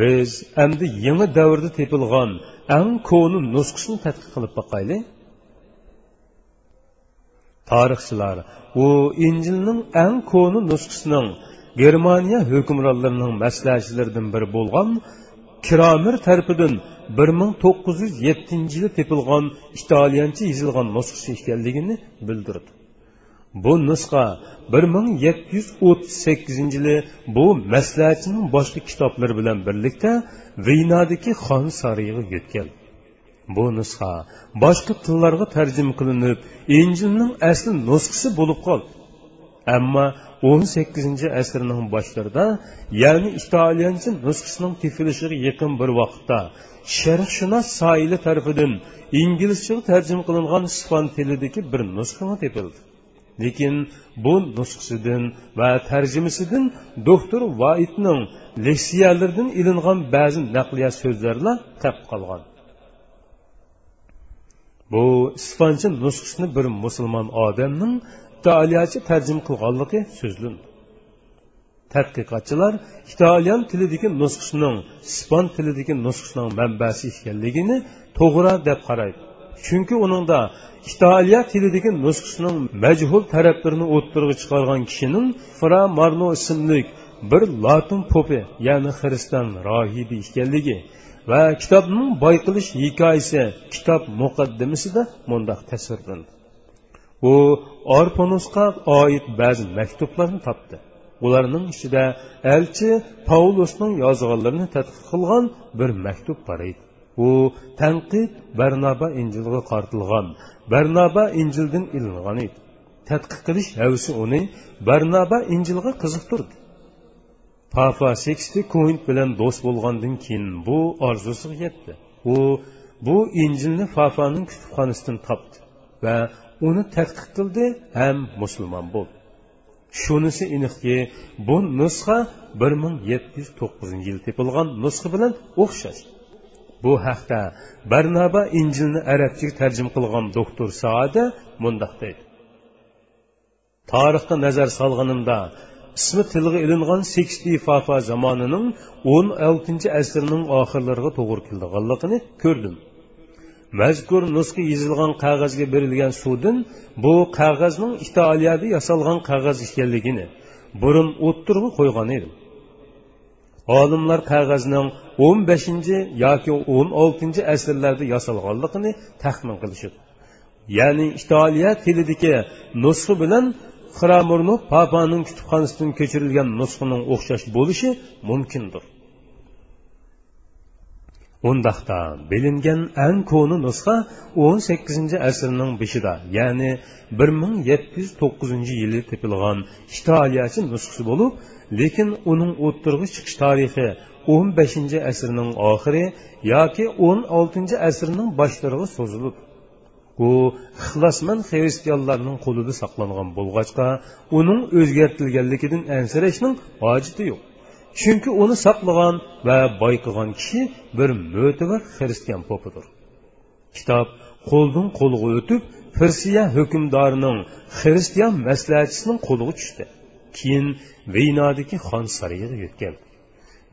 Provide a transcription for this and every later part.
biz ko'ni nusxasini tadqiq qilib boqayli tarixchilar u injilning eng ko'ni nusxasining germaniya hukmronlarining maslahatchilaridan biri bo'lgan kiramir tarafidan bir ming to'qqiz yuz yettinchi yili tepilgan italyancha yozilgan nusxasi ekanligini bildirdi. Bu nusxa bir ming yetti yuz o'ttiz sakkizinchi yili bu maslahatchining boshqa kitoblari bilan birlikda vinodagi xon sariyiga yetgan. Bu nusxa boshqa tillarga tarjima qilinib injilning asli nusxasi bo'lib qoldi. Ammo 18 asrning boshlarida ya'ni italyancha nusxasining tefilishiga yaqin bir vaqtda sharqshunos soili tarafidan inglizchaga tarjima qilingan ispan tilidagi bir nusxa tepildi lekin bu nusxasidan va tarjimasidan doktor vaitning leksiyalaridan ilingan ba'zi naqliya so'zlarla tap qolgan. Bu ispancha nusxasini bir musulmon odamning italiyacha tarjima qilganligi so'zlin. Tadqiqotchilar italyan tilidagi nusxasining ispan tilidagi nusxasining manbasi ekanligini to'g'ri deb qaraydi. Chunki uningda italiya tilidagi nusxasining majhul taraflarini o'ttirg'i chiqargan kishining fra marno ismli bir latin popi ya'ni xristian rohibi ekanligi va kitobning boyqilish hikoyasi kitob muqaddimasida mundoq tasvirlandi. U orponusga oid ba'zi maktublarni topdi. Ularning ichida elchi paulusning yozganlarini tadqiq qilgan bir maktub bor edi. U tanqid barnaba injilga qartilgan barnaba injildan ilingan edi tadqiq qilish havsi uni barnaba injilga qiziqtirdi papa seksti koint bilan do'st bo'lgandan keyin bu orzusiga yetdi u bu injilni papaning kutubxonasidan topdi va uni tadqiq qildi ham musulmon bo'ldi shunisi aniqki bu nusxa bir ming yetti yuz to'qqizinchi yil tepilgan nusxa bilan o'xshash bu haqda barnaba injilni arabchaga tarjima qilgan doktor saada mundoq deydi. Tarixga nazar solganimda ismi tilga ilingan seksti fafa zamonining o'n oltinchi asrning oxirlariga to'g'ri kelganligini ko'rdim. Mazkur nusxa yozilgan qog'ozga berilgan sudin bu qog'ozning italiyada yasalgan qog'oz ekanligini burun o'ttirg'i qo'ygan edim. Olimlar qog'ozning o'n beshinchi yoki o'n oltinchi asrlarda yasalganligini taxmin qilishadi ya'ni italiya tilidagi nusxa bilan xramurnu papaning kutubxonasidan ko'chirilgan nusxaning o'xshash bo'lishi mumkindir. Undaqda bilingan eng ko'ni nusxa 18 asrning beshida ya'ni 1709 yili tepilgan italiyacha nusxasi bo'lib lekin uning o'ttirg'i chiqish tarixi 15 asrning oxiri yoki 16 asrning boshlariga so'zilib u ixlosmand xristianlarning qo'lida saqlangan bo'lg'achqa uning o'zgartirilganligidan ansirashning hojati yo'q. Chunki uni saqlagan va boy qilgan kishi bir mo'tabar xristian popidir. Kitob qo'ldan qo'lga o'tib firsiya hukmdorining xristian maslahatchisining qo'liga tushdi. Keyin vinodagi xon sariyiga yetgan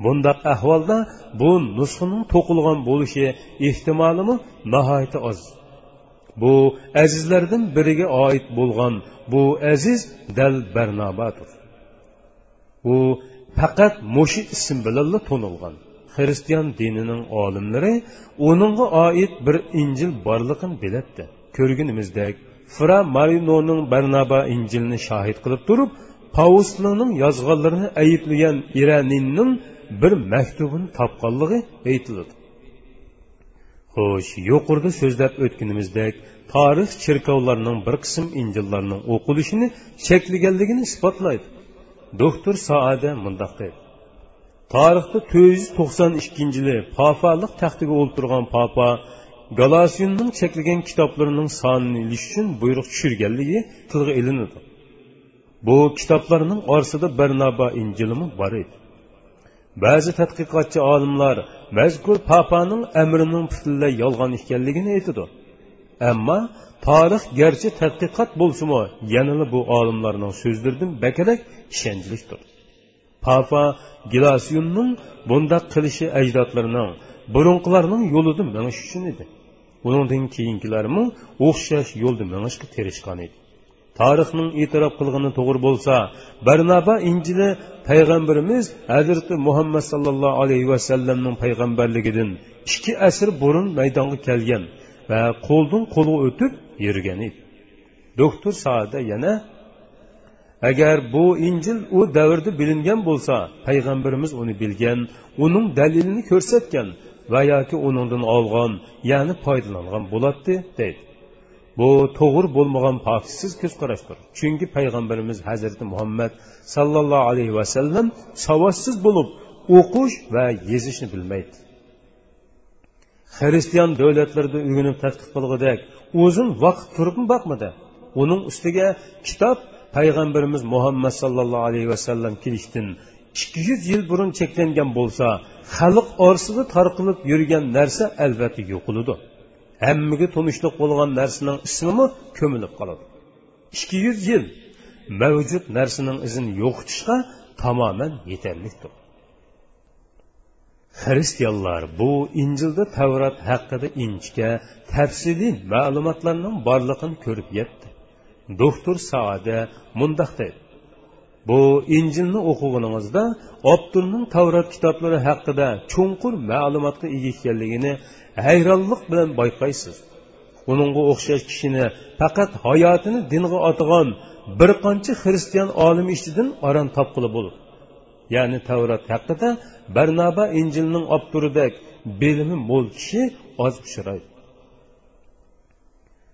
bundaq ahvolda bu nusxaning to'qilgan bo'lishi ehtimolimi nihoyatda oz. Bu azizlardan biriga oid bo'lgan bu aziz dal barnobadir u faqat mushi ism bilanla to'nilgan xristian dinining olimlari uningga oid bir injil borligini bilatdi. Ko'rganimizdek fra marinoning barnaba injilni shohid qilib turib pauslining yozganlarini ayblagan iraninning bir maktubini topganligi aytiladi. Xo'sh yuqorida so'zlab o'tganimizdek tarix cherkovlarning bir qism injillarning o'qilishini cheklaganligini isbotlaydi. Doktor tarixda to'rt yuz to'qson ikkinchi yili papalik taxtiga o'ltirgan papa galasiyonning cheklagan kitoblarining sonini ilish uchun buyruq tushirganligi tilga ilinadi bu kitoblarning orasida barnaba injilimi bor edi ba'zi tadqiqotchi olimlar mazkur papaning amrining butunlay yolg'on ekanligini aytadi ammo tarix garchi tadqiqot bo'lsimi yanada bu olimlarning so'zlaridan bakarak ishonchlidir. Papa gilasiyunning bundaq qilishi ajdodlarning burunqilarning yo'lida minish uchun edi. Uningdan keyingilarmi o'xshash yo'lda minishga tirishgan edi. Tarixning e'tirof qilgani to'g'ri bo'lsa barnaba injili payg'ambarimiz hazrati muhammad sallallohu alayhi vasallamning payg'ambarligidan ikki asr burun maydonga kelgan va qo'ldan qo'lga o'tib yurgan edi. Doktor saada yana agar bu injil u davrda bilingan bo'lsa payg'ambarimiz uni bilgan uning dalilini ko'rsatgan va yoki uningdan olgan ya'ni foydalangan bo'ladi deydi. Bu to'g'ri bo'lmagan pokisiz ko'zqarashdir. Chunki payg'ambarimiz hazrati muhammad sallallohu alayhi vasallam savodsiz bo'lib o'qish va yezishni bilmaydi. Xristian davlatlarida o'rganib tadqiq qilgudek o'zim vaqt turib boqmadi uning ustiga kitob payg'ambarimiz muhammad sallallohu alayhi vasallam kelishdan ikki yuz yil burun cheklangan bo'lsa xalq orasida tarqalib yurgan narsa albatta yo'qoladi. Hammaga tunishliq bo'lgan narsaning ismimi ko'milib qoladi. Ikki yuz yil mavjud narsaning izini yo'qotishga tamoman yetarlidir. Xristianlar bu injilda tavrat haqida inchga tafsiliy ma'lumotlarning borlig'ini ko'rib yetdi. Doktor saoda mundoq deydi bu injilni o'qiganingizda obdurning tavrat kitoblari haqida chuqur ma'lumotga ega ekanligini hayronlik bilan bayqaysiz uningga o'xshash kishini faqat hayotini dinga otgan bir qancha xristian olim ichidan aron topqili bo'ladi ya'ni tavrat haqida barnaba injilning obturidek bilimi mo'l kishi oz uchraydi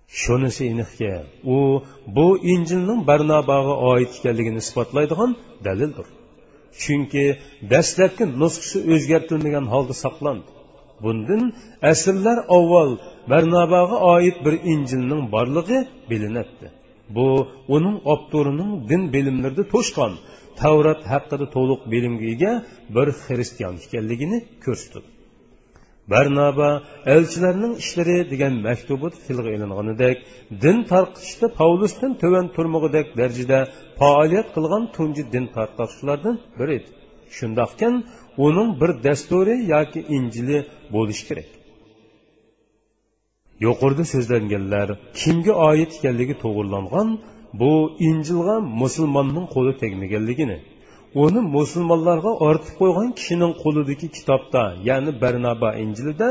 shunisi aniqki u bu injilning barnabog'a oid ekanligini isbotlaydigan dalildir. Chunki dastlabki nusxasi o'zgartirilmagan holda saqlandi. Bundan asrlar avval barnabog'a oid bir injilning borligi bilinadi. Bu uning obtorining din bilimlarida to'shqon tavrat haqida to'liq bilimga ega bir xristian ekanligini ko'rsatadi. Barnaba elchilarning ishlari degan maktubi tilga ilinganidek din tarqitishda pavlusdan tuvan turmog'idek darajada faoliyat qilgan tunji din tarqatuvchilardan biri edi. Shundoqkan uning bir dasturi yoki injili bo'lishi kerak. Yuqorida so'zlanganlar kimga oid ekanligi to'g'irlangan bu injilga musulmonning qo'li tegmaganligini uni musulmonlarga ortib qo'ygan kishining qo'lidagi kitobda ya'ni barnaba injilida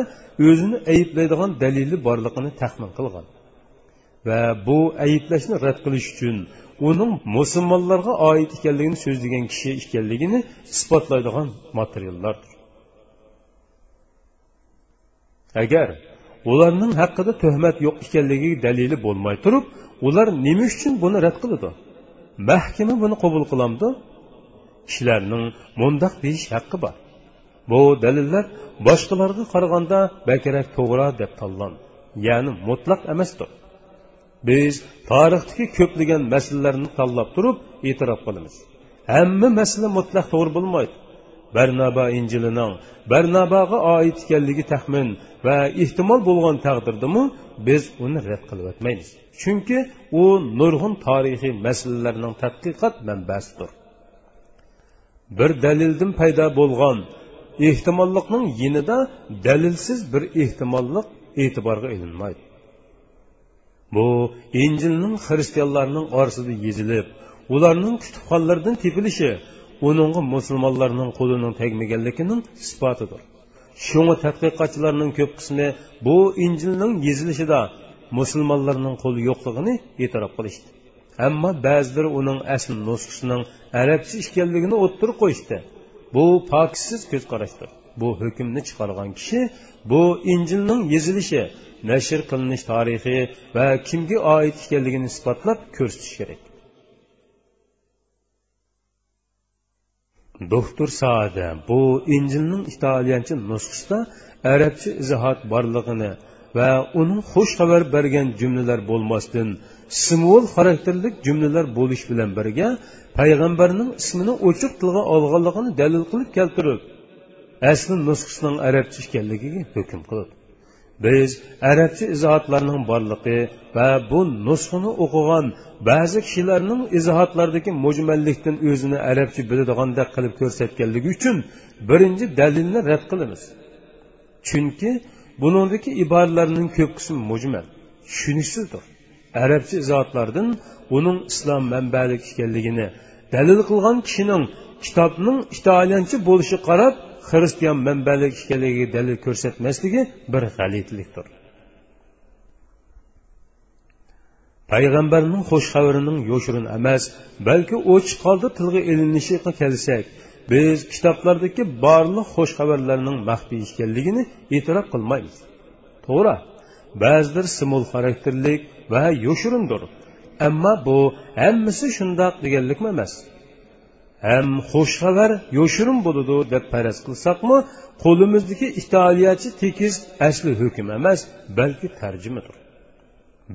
o'zini ayblaydigan dalili borligini taxmin qilgan. Va bu ayblashni rad qilish uchun uning musulmonlarga oid ekanligini so'zlagan kishi ekanligini isbotlaydigan materiallardir. Agar ularning haqida tuhmat yo'q ekanligi dalili bo'lmay turib ular nima uchun buni rad qiladi? Mahkama buni qabul qilamdi kishilarning mundoq deyish haqqi bor. Bu dalillar boshqalarga qaraganda bakrak to'g'ri deb tanlandi ya'ni mutlaq emasdir. Biz tarixdagi ko'plagan masalalarni tanlab turib e'tirof qilamiz. Hamma masala mutlaq to'g'ri bo'lmaydi. Barnaba injilining barnabaga oid ekanligi taxmin va ehtimol bo'lgan taqdirdami biz uni rad qilib o'tmaymiz. Chunki u nurg'un tarixiy masalalarning tadqiqot manbasidir. Bir dalildan paydo bo'lgan ehtimollikning yinida dalilsiz bir ehtimollik e'tiborga ilinmaydi. Bu injilning xristianlarning orasida yezilib ularning kutubxonlaridan tepilishi uningga musulmonlarning qo'lining tegmaganligining isbotidir. Shunga tadqiqotchilarning ko'p qismi bu injilning yezilishida musulmonlarning qo'li yo'qligini e'tirof qilishdi. Ammo ba'zilari uning asl nusxasining arabcha ekanligini o'ttirib qo'yishdi bu pokisiz ko'z qarashdir bu hukmni chiqargan kishi bu injilning yezilishi nashr qilinish tarixi va kimga oid ekanligini isbotlab ko'rsatish kerak doktor saada bu injilning italyancha nusxasida arabcha izohat borlig'ini va uning xush xabar bergan jumlalar bo'lmasdan simvol xarakterlik jumlalar bo'lish bilan birga payg'ambarning ismini ochiq tilga olganligini dalil qilib keltirib asli nusxasining arabcha ekanligiga hukm qilib. Biz arabcha izohatlarning borligi va bu nusxani o'qigan ba'zi kishilarning izohatlardagi mujmallikdan o'zini arabcha biladigandek qilib ko'rsatganligi uchun birinchi dalilni rad qilamiz. Chunki buningdagi iboralarning ko'p qismi mujmal tushunishsizdir arabcha izohatlardan uning islom manbalik ekanligini dalil qilgan kishining kitobning italyancha bo'lishi qarab xristian manbalik ekanligiga dalil ko'rsatmasligi bir g'alitlikdir payg'ambarning xush xabarining yo'shirin emas balki ochiq holda tilga ilinishiga kelsak biz kitoblardagi barliq xush xabarlarning maxfiy ekanligini e'tirof qilmaymiz. To'g'ri? Ba'zidir simul xarakterlik va yo'shirindir ammo bu hammasi shundoq deganlikmi emas. Ham xushxabar yo'shirin bo'ladi deb faraz qilsakmi qo'limizdagi itoliyachi tekis asli hukm emas balki tarjimadir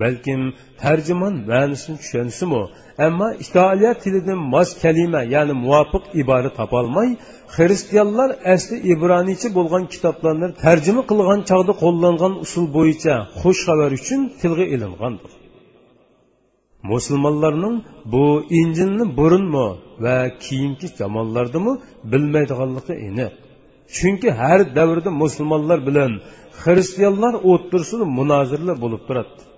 balkim tarjimon ma'nisini tushunsimu ammo itoliya tilidan mos kalima ya'ni muvofiq ibora topolmay xristianlar asli ibroniycha bo'lgan kitoblarni tarjima qilgan chog'da qo'llangan usul bo'yicha xush xabar uchun tilga ilingandir musulmonlarning bu injilni burunmi va keyingi zamonlardami bilmaydiganligi aniq chunki har davrda musulmonlar bilan xristianlar o'ttirsida munozirlar bo'lib turadi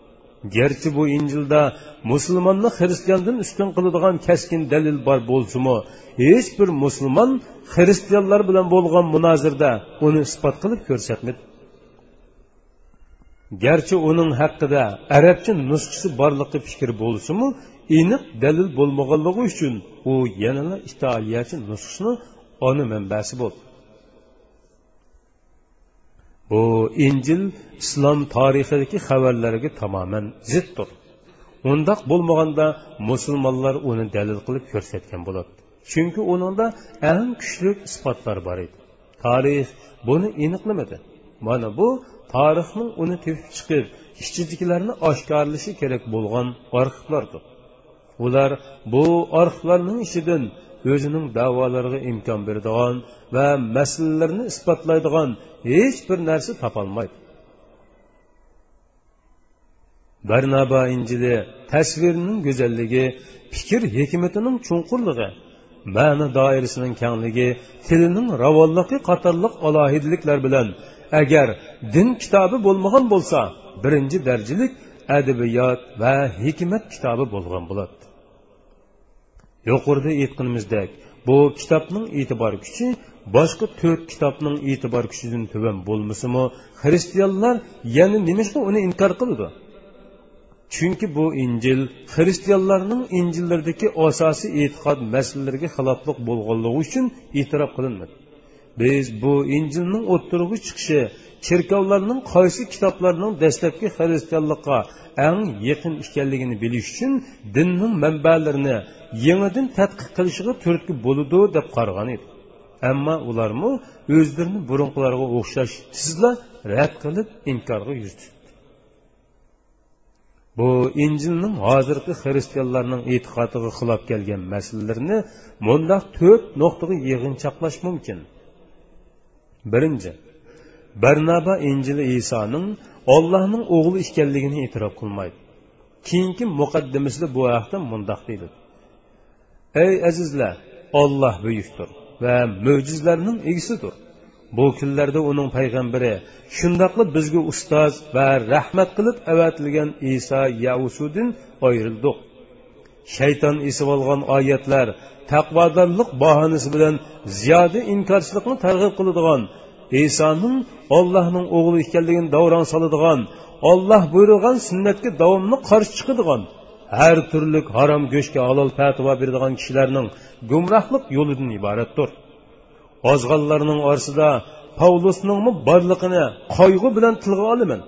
garchi bu injilda musulmonni xristiandan ustun qiladigan kaskin dalil bor bo'lsimi hech bir musulmon xristianlar bilan bo'lgan munozirda uni isbot qilib ko'rsatmadi garchi uning haqida arabcha nusxasi borligi fikr bo'lsimi aniq dalil bo'lmaganligi uchun u yanala itoliyachi nusxasini ona manbasi bo'ldi bu injil islom tarixidagi xabarlarga tamoman ziddir. Undoq bo'lmaganda musulmonlar uni dalil qilib ko'rsatgan bo'ladi. Chunki uningda eng kuchli isbotlar bor edi. Tarix buni aniqlamadi. Mana bu tarixning uni tepib chiqib ichidagilarni oshkorlashi kerak bo'lgan arxivlardir ular bu arxivlarning ichidan o'zining davolariga imkon beradigan va masalalarni isbotlaydigan hech bir narsa topolmaydi. Barnaba injili tasvirning go'zalligi fikr hikmatining chunqurligi ma'ni doirasining kengligi tilining ravonligi qatorliq alohidliklar bilan agar din kitobi bo'lmagan bo'lsa birinchi darajalik adabiyot va hikmat kitobi bo'lgan bo'ladi. Yuqorida aytganimizdek bu kitobning e'tibor kuchi boshqa to'rt kitobning e'tibor kuchidan tuban bo'lmasimi xristianlar yana nimashqa uni inkor qiladi? Chunki bu injil xristianlarning injillardagi asosiy e'tiqod masalalariga xiloflik bo'lganligi uchun e'tirof qilinmadi. Biz bu injilning o'ttirg'i chiqishi cherkovlarning qaysi kitoblarning dastlabki xristianlikqa eng yaqin ekanligini bilish uchun dinning manbalarini yangidan tadqiq qilishiga turtki bo'ludi deb qaragan edi. Ammo ularmi o'zlarini burunqilarga o'xshash sizlar rad qilib inkorga yuz tutdi bu injilning hozirgi xristianlarning e'tiqodiga xilof kelgan masalalarni mundoq to'rt nuqtaga yig'inchoqlash mumkin. Birinchi barnaba injili isoning ollohning o'g'li ekanligini e'tirof qilmaydi keyingi muqaddimasida bu haqda mundoq deydi ey azizlar olloh buyukdir va mo'jizlarning egisidir bu kunlarda uning payg'ambari shundoqli bizga ustoz va rahmat qilib avatilgan iso yavsudin ayrildik shayton esib olgan oyatlar taqvodorlik bahonasi bilan ziyoda inkorchilikni targ'ib qiladigan isoning ollohning o'g'li ekanligini davron soladigan olloh buyurgan sunnatga davomli qarshi chiqadigan har turli harom go'shtga halol fatvo beradigan kishilarning gumrohlik yo'lidan iboratdir ozg'onlarning orasida pavlusningmi borlig'ini qayg'u bilan tilga olaman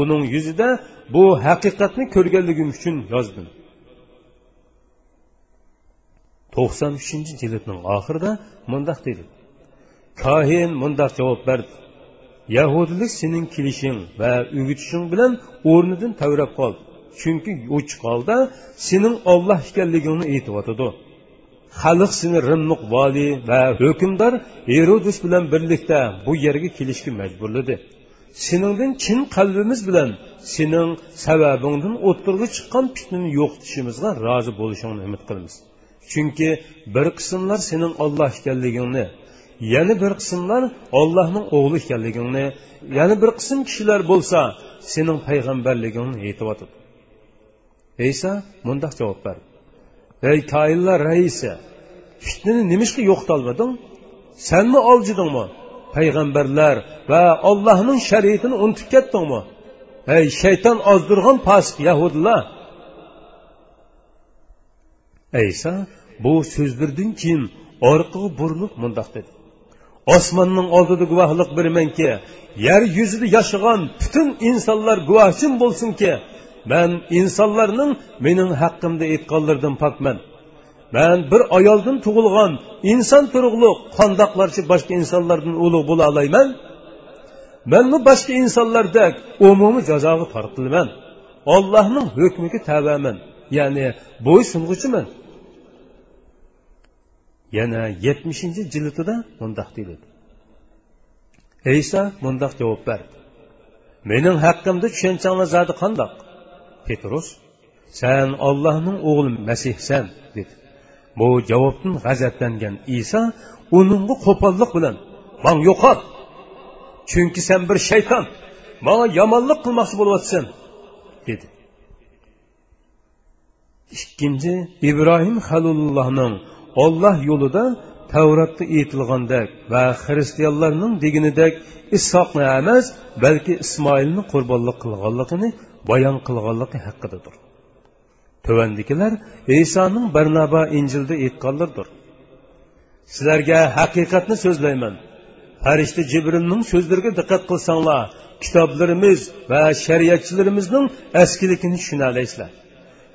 uning yuzida bu haqiqatni ko'rganligim uchun yozdim to'qson uchinchi jildning oxirida mundoq deydi kohin mundoq javob berdi. Yahudilik sening kelishing va o'gitishing bilan o'rnidan tavrab qoldi. Chunki ochiq holda sening olloh ekanligingni aytyotidi xalq seni rimliq voliy va hukmdor erodus bilan birlikda bu yerga kelishga majburladi seningdan chin qalbimiz bilan sening sababingdan o'ttirg'i chiqqan fitnani yo'qotishimizga rozi bo'lishingni umid qilamiz. Chunki bir qismlar sening olloh ekanligingni yana bir qismlar ollohning o'g'li ekanligingni yana bir qism kishilar bo'lsa sening payg'ambarligingni aytyotidi isa mundoq javob berdi ey koinlar raisi fitnani nimishga yo'qotolmading? Sanmi oljidingmi? Payg'ambarlar va ollohning shariatini unutib ketdingmi? Ey shayton ozdirgan pasiq yahudilar ayso bu so'zlardan keyin orqaga burilib mundoq dedi. Osmonning oldida guvohlik beramanki yer yuzida yashagan butun insonlar guvohchim bo'lsinki man insonlarning mening haqqimda aytganlaridan pokman man bir ayoldan tug'ilgan inson turug'liq qandoqlarcha boshqa insonlardan ulug' bo'la olayman. Manmi boshqa insonlardek umumiy jazoga tortilman. Ollohning hukmiga tabaman ya'ni bo'ysunguchiman yana yetmishinchi jildida mundoq deyiladi. Iso mundoq javob berdi. Mening haqqimda tushunchanglar zodi qandoq? Petrus san ollohning o'g'li masihsan dedi. Bu javobdan g'azablangan iso uningga qo'pollik bilan man yo'qol chunki sen bir shayton manga yomonlik qilmoqchi bo'lyapsan dedi. Ikkinchi ibrohim halullohning olloh yo'lida tavratda aytilgandek va xristianlarning deginidek issoqni emas balki ismoilni qurbonlik qilganligini bayon qilganligi haqidadir. Tuvandikilar isoning barnaba injilda aytganlardir. Sizlarga haqiqatni so'zlayman. Farishta jibrilning so'zlariga diqqat qilsanglar kitoblarimiz va shariatchilarimizning eskiligini tushunalaysizlar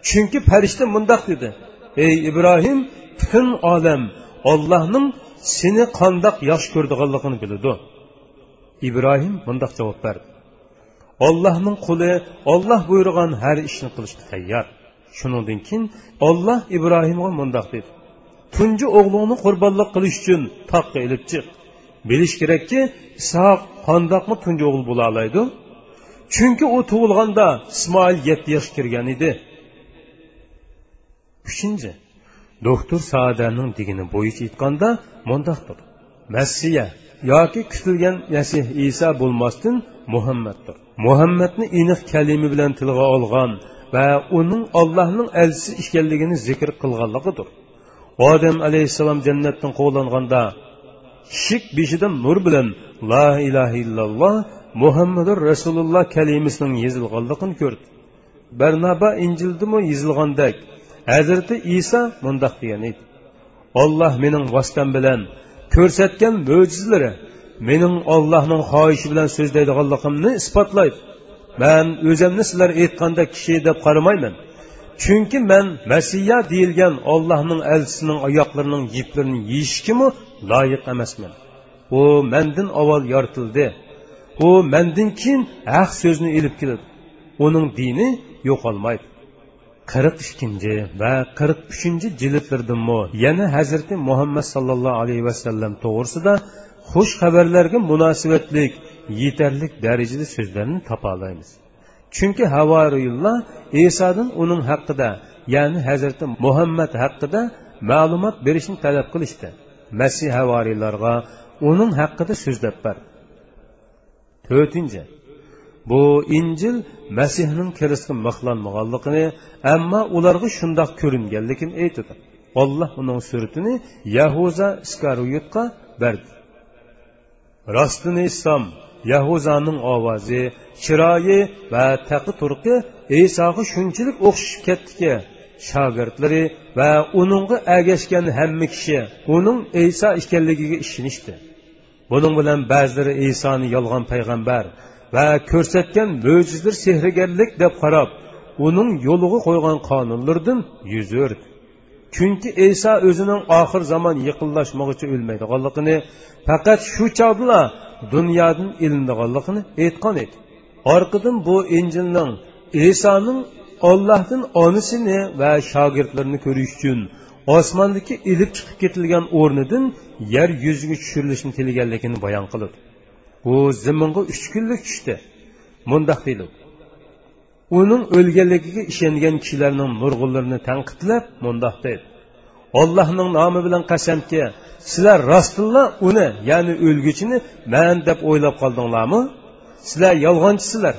chunki farishta mundoq dedi. Ey ibrohim butun olam ollohning seni qandoq yaxshi ko'rdiganligini biladi. Ibrohim bundoq javob berdi. Ollohning quli olloh buyurgan har ishni qilishga tayyor. Shundan keyin olloh ibrohimga mundoq dedi. Tunji o'g'lingni qurbonlik qilish uchun toqqa ilib chiq. Bilish kerakki isoq qandoqmi tunji o'g'il bo'la oladi? Chunki u tug'ilganda ismoil yetti yoshga kirgan edi. Uchinchi doktor saadaning degini bo'yicha aytganda mundoqdir massiya yoki kutilgan masih iso bo'lmasdan muhammaddir. Muhammadni aniq kalimi bilan tilga olgan va uning allohning elchisi ekanligini zikr qilganligidir. Odam alayhissalom jannatdan quvlanganda shik beshidan nur bilan la ilaha illalloh muhammadur rasululloh kalimasining yozilganligini ko'rdi. Barnaba injildimi yozilgandek hazrati iso mundoq degan edi. Olloh mening vositam bilan ko'rsatgan mo'jizalari mening ollohning xohishi bilan so'zlaydiganligimni isbotlaydi. Man o'zimni sizlar aytganda kishi deb qaramayman. Chunki man masiya deyilgan ollohning elchisining oyoqlarining yiplarini yeyishgimi loyiq emasman. U mandan avval yoritildi. U mandan keyin haq so'zni ilib keladi. Uning dini yo'qolmaydi. Qirq ikkinchi va qirq uchinchi jildlardimi yana hazrati muhammad sallallohu alayhi vasallam to'g'risida xush xabarlarga munosibatlik yetarli darajada so'zlarni topolaymiz chunki havoriyulloh isodan uning haqida ya'ni hazrati muhammad haqida ma'lumot berishni talab qilishdi. Masih havoriylarga uning haqida so'zlab berdi to'rtinchi bu injil masihning kirisi mixlanmaganligini ammo ularga shundoq ko'ringanligini aytadi. Olloh uning suratini yahuza iskaruyutga berdi. Rostini islom yahuzaning ovozi chiroyi va taqi turqi isoga shunchalik o'xshashib ketdiki shogirdlari va uningga agashgan hamma kishi uning iso ekanligiga ishonishdi. Buning bilan ba'zilari isoni yolg'on payg'ambar va ko'rsatgan mo'jizlar sehrgarlik deb qarab uning yo'liga qo'ygan qonunlardan yuz o'rdi chunki iso o'zining oxir zamon yiqinlashmog'icha o'lmaydiganligini faqat shu chog'dala dunyodan ilindiganligini aytgan edi. Orqadan bu injilning isoning ollohdan onisini va shogirdlarini ko'rish uchun osmondagi ilib chiqib ketilgan o'rnidan yer yuziga tushirilishini tilaganligini bayon qiladi. U ziminga uch kunlik tushdi. Mundoq deydi uning o'lganligiga ishongan kishilarning nurg'unlarini tanqidlab mundoq deydi ollohning nomi bilan qasamki sizlar rostilla uni ya'ni o'lguchini man deb o'ylab qoldinglarmi? Sizlar yolg'onchisizlar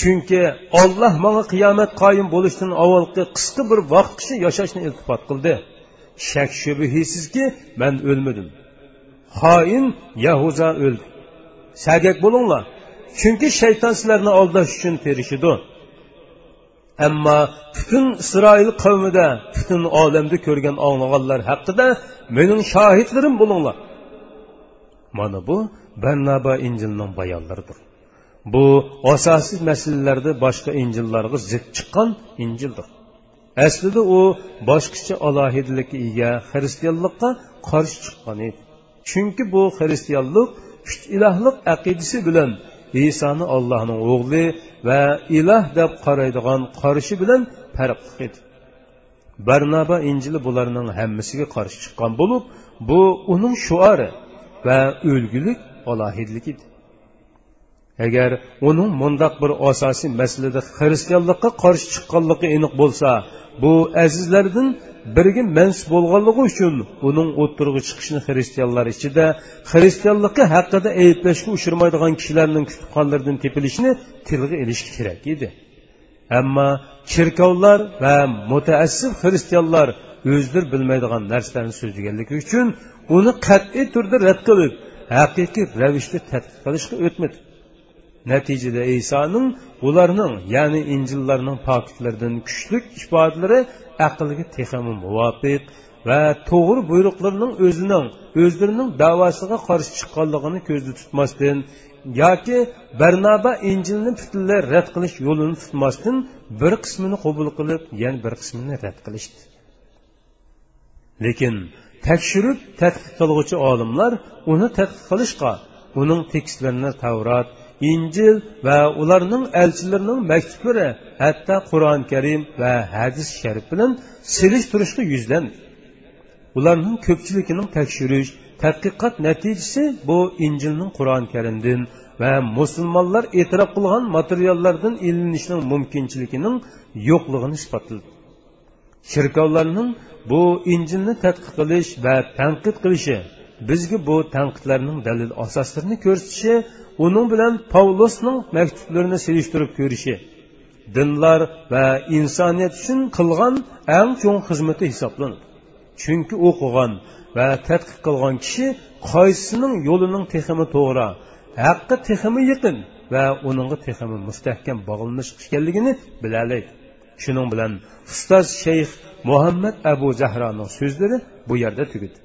chunki olloh manga qiyomat qoyim bo'lishdan avvalgi qisqa bir vaqtgacha yashashni iltifot qildi. Shak shubhisizki man o'lmadim. Xoin yahuza o'ldi. Səqəq bulunlar. Çünki şeytan sizlərini aldaş üçün perişidir. Əmma bütün İsrail qavmi də, bütün aləmdə görgən ağlağanlar haqqında mənim şahidlərim bulunlar. Mana bu Bərnaba İncilinin bayanlarıdır. Bu əsasız məsələlərdə başqa İncillərə zid çıxan İncildir. Əslində o başqaça alahidilikə ega xristianlıqqa qarşı çıxan idi. Çünki bu xristianlıq uch ilohlik aqidasi bilan isoni allohning o'g'li va iloh deb qaraydigan qarashi bilan farq edi barnaba injili bularning hammasiga qarshi chiqqan bo'lib bu uning shuari va o'lgulik alohidlik edi. Agar uning mundoq bir asosiy masalada xristianlikqa qarshi chiqqanligi aniq bo'lsa bu azizlardan biriga mansub bo'lganligi uchun uning o'ttirg'i chiqishini xristianlar ichida xristianlikqa haqida ayblashga uchirmaydigan kishilarning kutubxonalaridan tepilishini tilga ilish kerak edi. Ammo cherkovlar va mutaassib xristianlar o'zlari bilmaydigan narsalarni so'zlaganligi uchun uni qat'iy turda rad qilib haqiqiy ravishda tadqiq qilishga o'tmadi. Natijada isoning ularning ya'ni injillarning pokitlaridan kuchli ifodalari aqlga texmi muvofiq va to'g'ri buyruqlarining o'zining o'zlarining davosiga qarshi chiqqanligini ko'zda tutmasdan yoki barnaba injilni butunlay rad qilish yo'lini tutmasdan bir qismini qabul qilib yana bir qismini rad qilishdi. Lekin tekshirib tadqiq qilg'uvchi olimlar uni tadqiq qilishga uning tekstlarini tavrat injil va ularning elchilarining maktublari hatto qur'oni karim va hadis sharif bilan selishtirishga yuzlandi ularning ko'pchiligining tekshirish tadqiqot natijasi bu injilning qur'oni karimdan va musulmonlar e'tirof qilgan materiallardan ilinishning mumkinchiligining yo'qligini isbotladi shirkovlarning bu injilni tadqiq qilish va tanqid qilishi bizga bu tanqidlarning dalil asoslarini ko'rsatishi uning bilan pavlosning maktublarini selishtirib ko'rishi dinlar va insoniyat uchun qilgan eng cho'ng xizmati hisoblanadi chunki o'qigan va tadqiq qilgan kishi qaysisining yo'lining teximi to'g'ri haqqi teximi yaqin va uningga teximi mustahkam bog'lanish ekanligini biladi shuning bilan ustoz shayx muhammad abu zahroning so'zlari bu yerda tugadi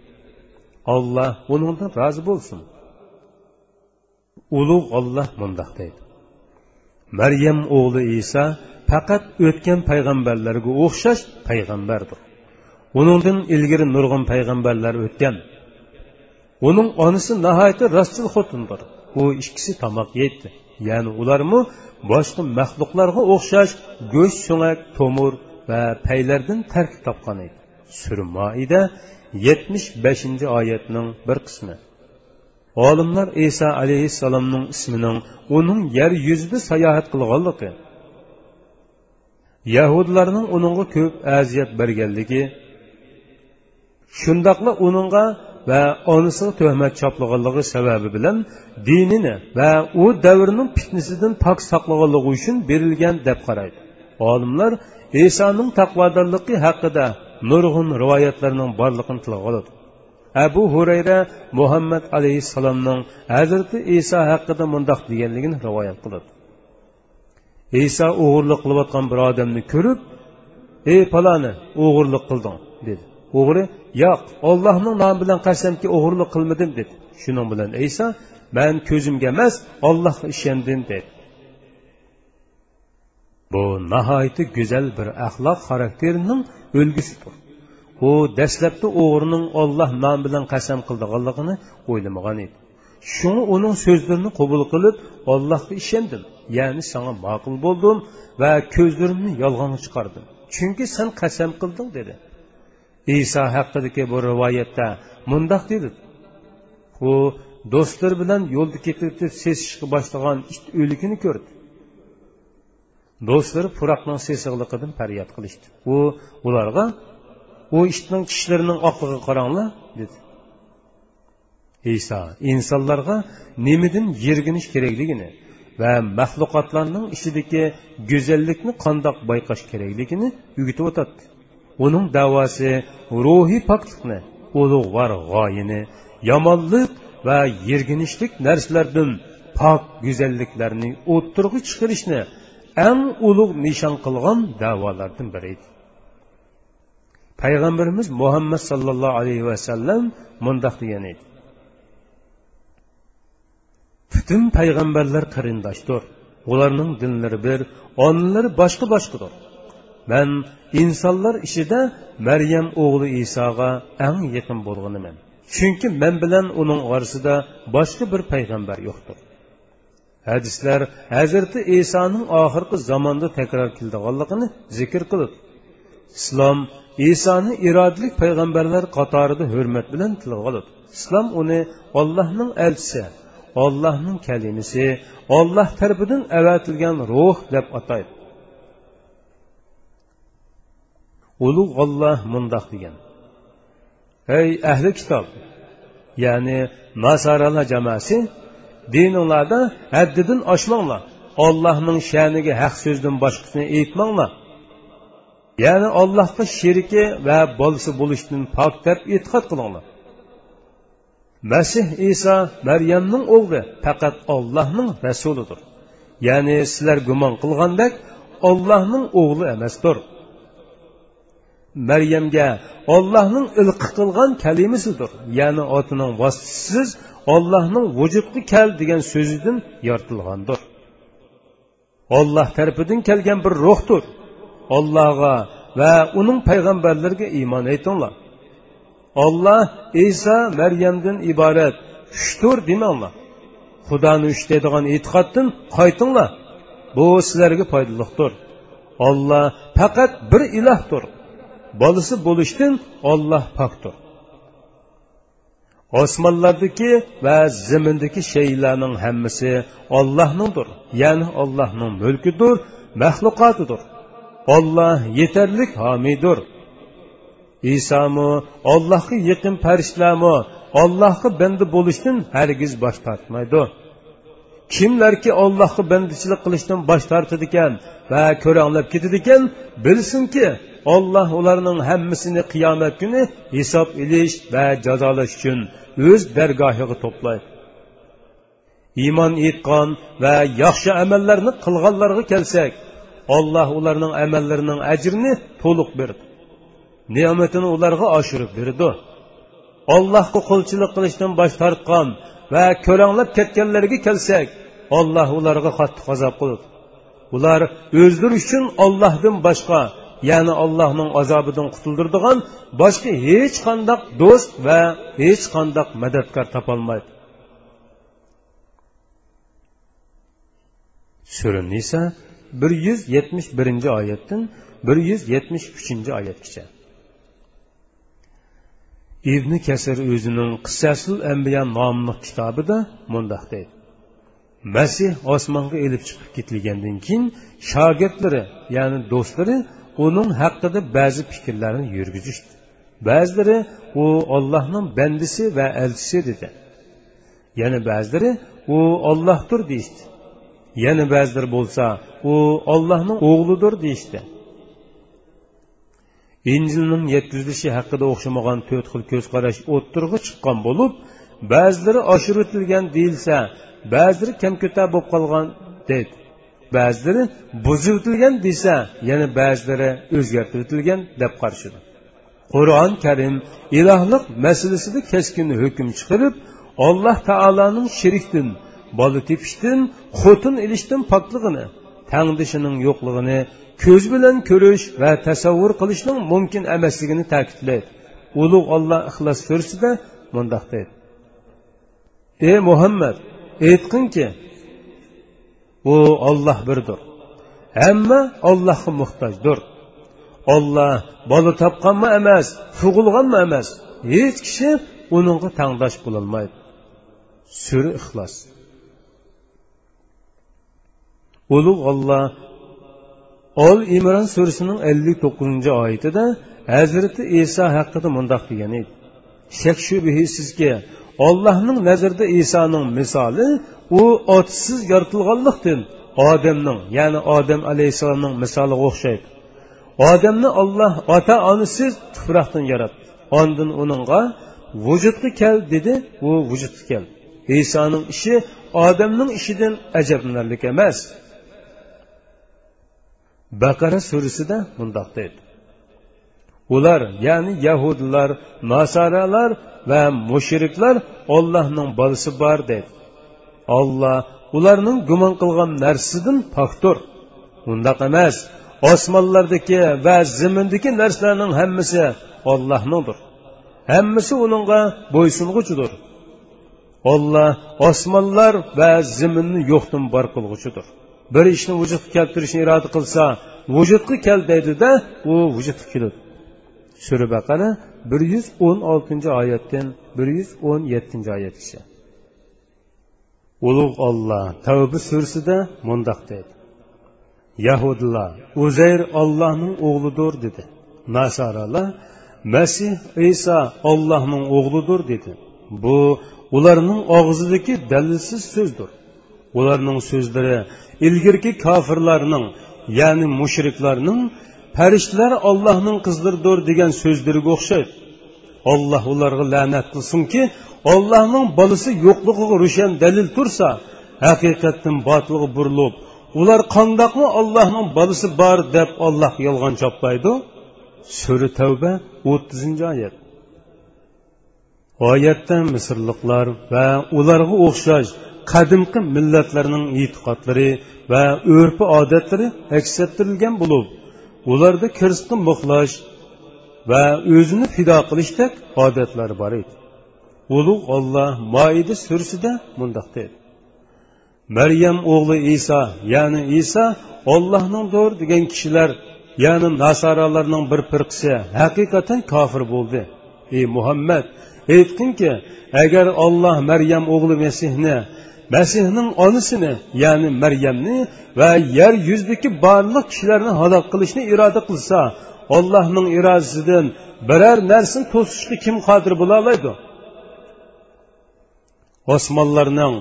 alloh uningdan rozi bo'lsin ulug' olloh mundoq deydi. Maryam o'g'li iso faqat o'tgan payg'ambarlarga o'xshash payg'ambardir. Uningdan ilgari nurg'un payg'ambarlar o'tgan. Uning onasi nihoyatda rostchil xotindir. U ikkisi tomoq yeydi. Ya'ni ularmi boshqa maxluqlarga o'xshash go'sht so'ngak tomir va paylardan tarkib topgan edi. Surmoida yetmish beshinchi oyatning bir qismi. Olimlar iso alayhissalomning ismining uning yer yuzida sayohat qilganligi yahudlarning uningga ko'p aziyat berganligi shundoqla uningga va onasiga tuhmat choplaganligi sababi bilan dinini va u davrning fitnasidan pok saqlaganligi uchun berilgan deb qaraydi. Olimlar isoning taqvodorligi haqida nurg'un rivoyatlarning borligini tilga oladi. Abu hurayra muhammad alayhissalomning hazrati iso haqida mundoq deganligini rivoyat qiladi. Iso o'g'irlik qilayotgan bir odamni ko'rib ey paloni o'g'irlik qilding dedi. O'g'ri yo'q ollohning nomi bilan qasamki o'g'irlik qilmadim dedi. Shuning bilan iso man ko'zimga emas ollohga ishondim dedi. Bu nihoyatda go'zal bir axloq xarakterining o'lgisidir. U dastlabda o'g'rining olloh nomi bilan qasam qildiganligini o'ylamagan edi. Shuni uning so'zlarini qabul qilib ollohga ishondim. Ya'ni sanga ma'qul bo'ldim va ko'zlarimni yolg'onga chiqardim. Chunki sen qasam qilding dedi. Iso haqidagi bu rivoyatda mundoq dedi. U do'stlar bilan yo'lda ketib sesishga boshlagan it o'likini ko'rdi. Do'stlari puroqning sesig'liqidan faryod qilishdi. U ularga u itning tishlarining oqiga qaranglar dedi. Iso insonlarga nimadan yerginish kerakligini va maxluqotlarning ichidagi go'zallikni qandoq bayqash kerakligini o'rgatib o'tadi uning davosi ruhiy poklikni ulug'vor g'oyini yomonlik va yerginishlik narsalardan pok go'zalliklarni o'ttirg'i chiqarishni eng ulug' nishon qilgan davolardan biri edi. Payg'ambarimiz muhammad sollallohu alayhi vasallam mundoq degan edi. Butun payg'ambarlar qarindoshdir. Ularning dinlari bir onlari boshqa boshqadir. Man insonlar ichida maryam o'g'li isoga eng yaqin bo'lganiman chunki men bilan uning orasida boshqa bir payg'ambar yo'qdir. Hadislar hazrati isoning oxirgi zamonda takror keldiganligini zikr qilib islom isoni irodalik payg'ambarlar qatorida hurmat bilan tilga oladi islom uni ollohning elchisi ollohning kalimasi olloh tarafidan avatilgan ruh deb ataydi. Ulug' olloh mundoq degan. Ey ahli kitob ya'ni nasaralar jamoasi dininglarda haddidan oshmanglar. Ollohning sha'niga haq so'zdan boshqasini aytmanglar. Ya'ni allohga sheriki va bolasi bo'lishdan pok deb e'tiqod qilinglar. Masih iso maryamning o'g'li faqat ollohning rasulidir. Ya'ni sizlar gumon qilgandek ollohning o'g'li emasdir. Maryamga ollohning ilqi qilgan kalimasidir. Ya'ni otining vositasiz ollohning vujudga kel degan so'zidan yoritilgandir. Olloh tarafidan kelgan bir ruhdir. Ollohga va uning payg'ambarlariga iymon aytinglar. Olloh iso maryamdan iborat uchdir demanglar xudoni uch deydigan e'tiqoddan qaytinglar. Bu sizlarga foydalidir olloh faqat bir ilohdir. Bolasi bo'lishdan olloh pokdir. Osmonlardagi va zimindagi shaylarning hammasi ollohningdir ya'ni ollohning mulkidir maxluqotidir. Olloh yetarlik homiydir isomi ollohga yaqin farishtalarmi ollohga banda bo'lishdan hargiz bosh tortmaydi. Kimlarki ollohga bandichilik qilishdan bosh tortadi ekan va ko'ranglab ketadi ekan bilsinki olloh ularning hammasini qiyomat kuni hisob ilish va jazolash uchun o'z dargohiga to'playdi. Iymon etgan va yaxshi amallarni qilganlarga kelsak olloh ularning amallarining ajrini to'liq berdi. Ne'matini ularga oshirib berdi. Ollohga qulchilik qilishdan bosh tortgan va ko'ranglab ketganlarga kelsak olloh ularga qattiq azob qildi. Ular o'zlari uchun ollohdan boshqa ya'ni allohning azobidan qutuldirdigan boshqa hech qandoq do'st va hech qandoq madadkor topolmaydi. Sura nisa bir yuz yetmish birinchi oyatdan bir yuz yetmish uchinchi oyatgacha ibn kasir o'zining qissasul ambiya nomli kitobida mundoq deydi masih osmonga elib chiqib ketilgandan keyin shogirdlari ya'ni do'stlari uning haqida ba'zi fikrlarni yurgizishdi ba'zilari u ollohning bandisi va elchisi dedi. Yana ba'zilari u ollohdir deyishdi yana ba'zilar bo'lsa u ollohning o'g'lidir deyishdi. Injilning yetkazilishi haqida o'xshamagan to'rt xil ko'z qarash o'ttirg'i chiqqan bo'lib ba'zilari oshiritilgan deyilsa ba'zilari kamkuta bo'lib qolgan deydi ba'zilari buzitilgan desa yana ba'zilari o'zgartiritilgan deb qarshidi qur'oni karim ilohlik masalasida keskin hukm chiqarib alloh taoloning sherikdan bola tepishdan xotin ilishdan poklig'ini. Tangdishining yo'qlig'ini ko'z bilan ko'rish va tasavvur qilishning mumkin emasligini ta'kidlaydi ulug' olloh ixlos surasida mundoq deydi. Ey muhammad aytqinki u olloh birdir. Hamma ollohga muhtojdir. Olloh bola topganmi emas tug'ilganmi emas hech kishi uningga tangdosh bo'lolmaydi. Sura ixlos. Ulug' olloh ol imron surasining ellik to'qqizinchi oyatida hazrati iso haqida mundoq degan edi. Shak shubhisizki ollohning nazarida isoning misoli u otsiz yoritilganlikdan odamning ya'ni odam alayhissalomning misoliga o'xshaydi. Odamni olloh ota onasiz tuproqdan yaratdi. Ondin uningga vujudga kel dedi u vujudga keldi. Isoning ishi odamning ishidan ajablanarlik emas. Baqara surasida mundoq deydi ular ya'ni yahudlar nasaralar va mushriklar ollohning bolasi bor deydi olloh ularning gumon qilgan narsidan pokdir. Undoq emas osmonlardagi va zimindagi narsalarning hammasi ollohnidir hammasi uningga bo'ysung'uchidir olloh osmonlar va ziminni yo'qdan bor qilg'uchidir. Bir ishni vujudga keltirishni iroda qilsa vujudga kel deydida u vujudga keladi. Sura baqara bir yuz o'n oltinchi oyatdan bir yuz o'n yettinchi oyatgacha ulug' olloh tavba surasida mundoq deydi yahudilar uzayr ollohning o'g'lidir dedi. Nasaralar masih iso ollohning o'g'lidir dedi. Bu ularning og'zidagi dalilsiz so'zdir. Ularning so'zlari ilgirki kofirlarning ya'ni mushriklarning farishtalar ollohning qizlaridir degan so'zlariga o'xshaydi. Olloh ularga la'nat qilsinki ollohning bolasi yo'qligiga rushan dalil tursa haqiqatdan botilga burilib ular qandoqmi ollohning bolasi bor deb olloh yolg'on choplaydi sura tavba o'ttizinchi oyat. Oyatda misrliqlar va ularga o'xshash qadimqi millatlarning e'tiqodlari va urfi odatlari aks ettirilgan bo'lib ularda kirsqi muxlash va o'zini fido qilishdek odatlar bor edi. Ulug' olloh moida sursida mundoq deydi maryam o'g'li iso ya'ni iso ollohningdir degan kishilar ya'ni nasoralarning bir firqasi haqiqatan kofir bo'ldi. Ey muhammad aytginki agar olloh maryam o'g'li masihni masihning onasini ya'ni maryamni va yer yuzidagi barliq kishilarni halok qilishni iroda qilsa ollohning irodasidan biror narsani to'sishga kim qodir bo'la oladi osmonlarning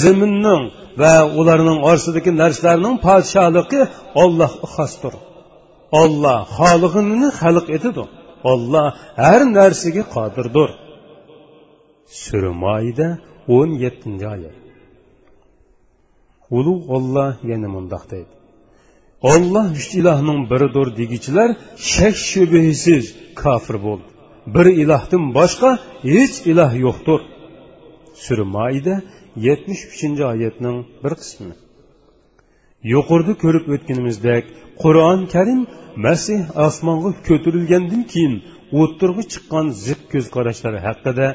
zaminning va ularning orasidagi narsalarning podshohligi ollohga xosdir olloh xolig'ini xalq etadi. Olloh har narsaga qodirdir. Sura moida o'n yettinchi oyat. Ulug' olloh yana mundoq deydi. Olloh uch ilohning biridir degichilar shak shubhasiz kofir bo'ldi. Bir ilohdan boshqa hech iloh yo'qdir. Sura moida yetmish uchinchi oyatning bir qismi yuqorida ko'rib o'tganimizdek qur'oni karim masih osmonga ko'tarilgandan keyin o'ttirg'i chiqqan zid ko'z qarashlari haqida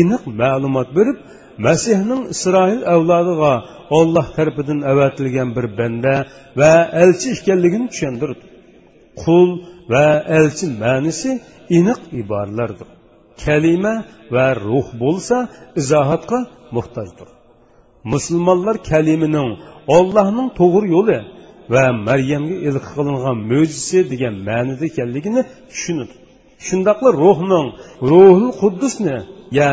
aniq ma'lumot berib masihning isroil avlodiga olloh tarafidan avatilgan bir banda va elchi ekanligini tushundirdi qul va elchi ma'nisi aniq iboralardir kalima va ruh bo'lsa izohatga muhtojdir. Musulmonlar kalimining ollohning to'g'ri yo'li va maryamga ilq qilingan mo'jizasi degan ma'nida ekanligini tushunadi. Shundoqla ruhning ruhul quddusni ya'ni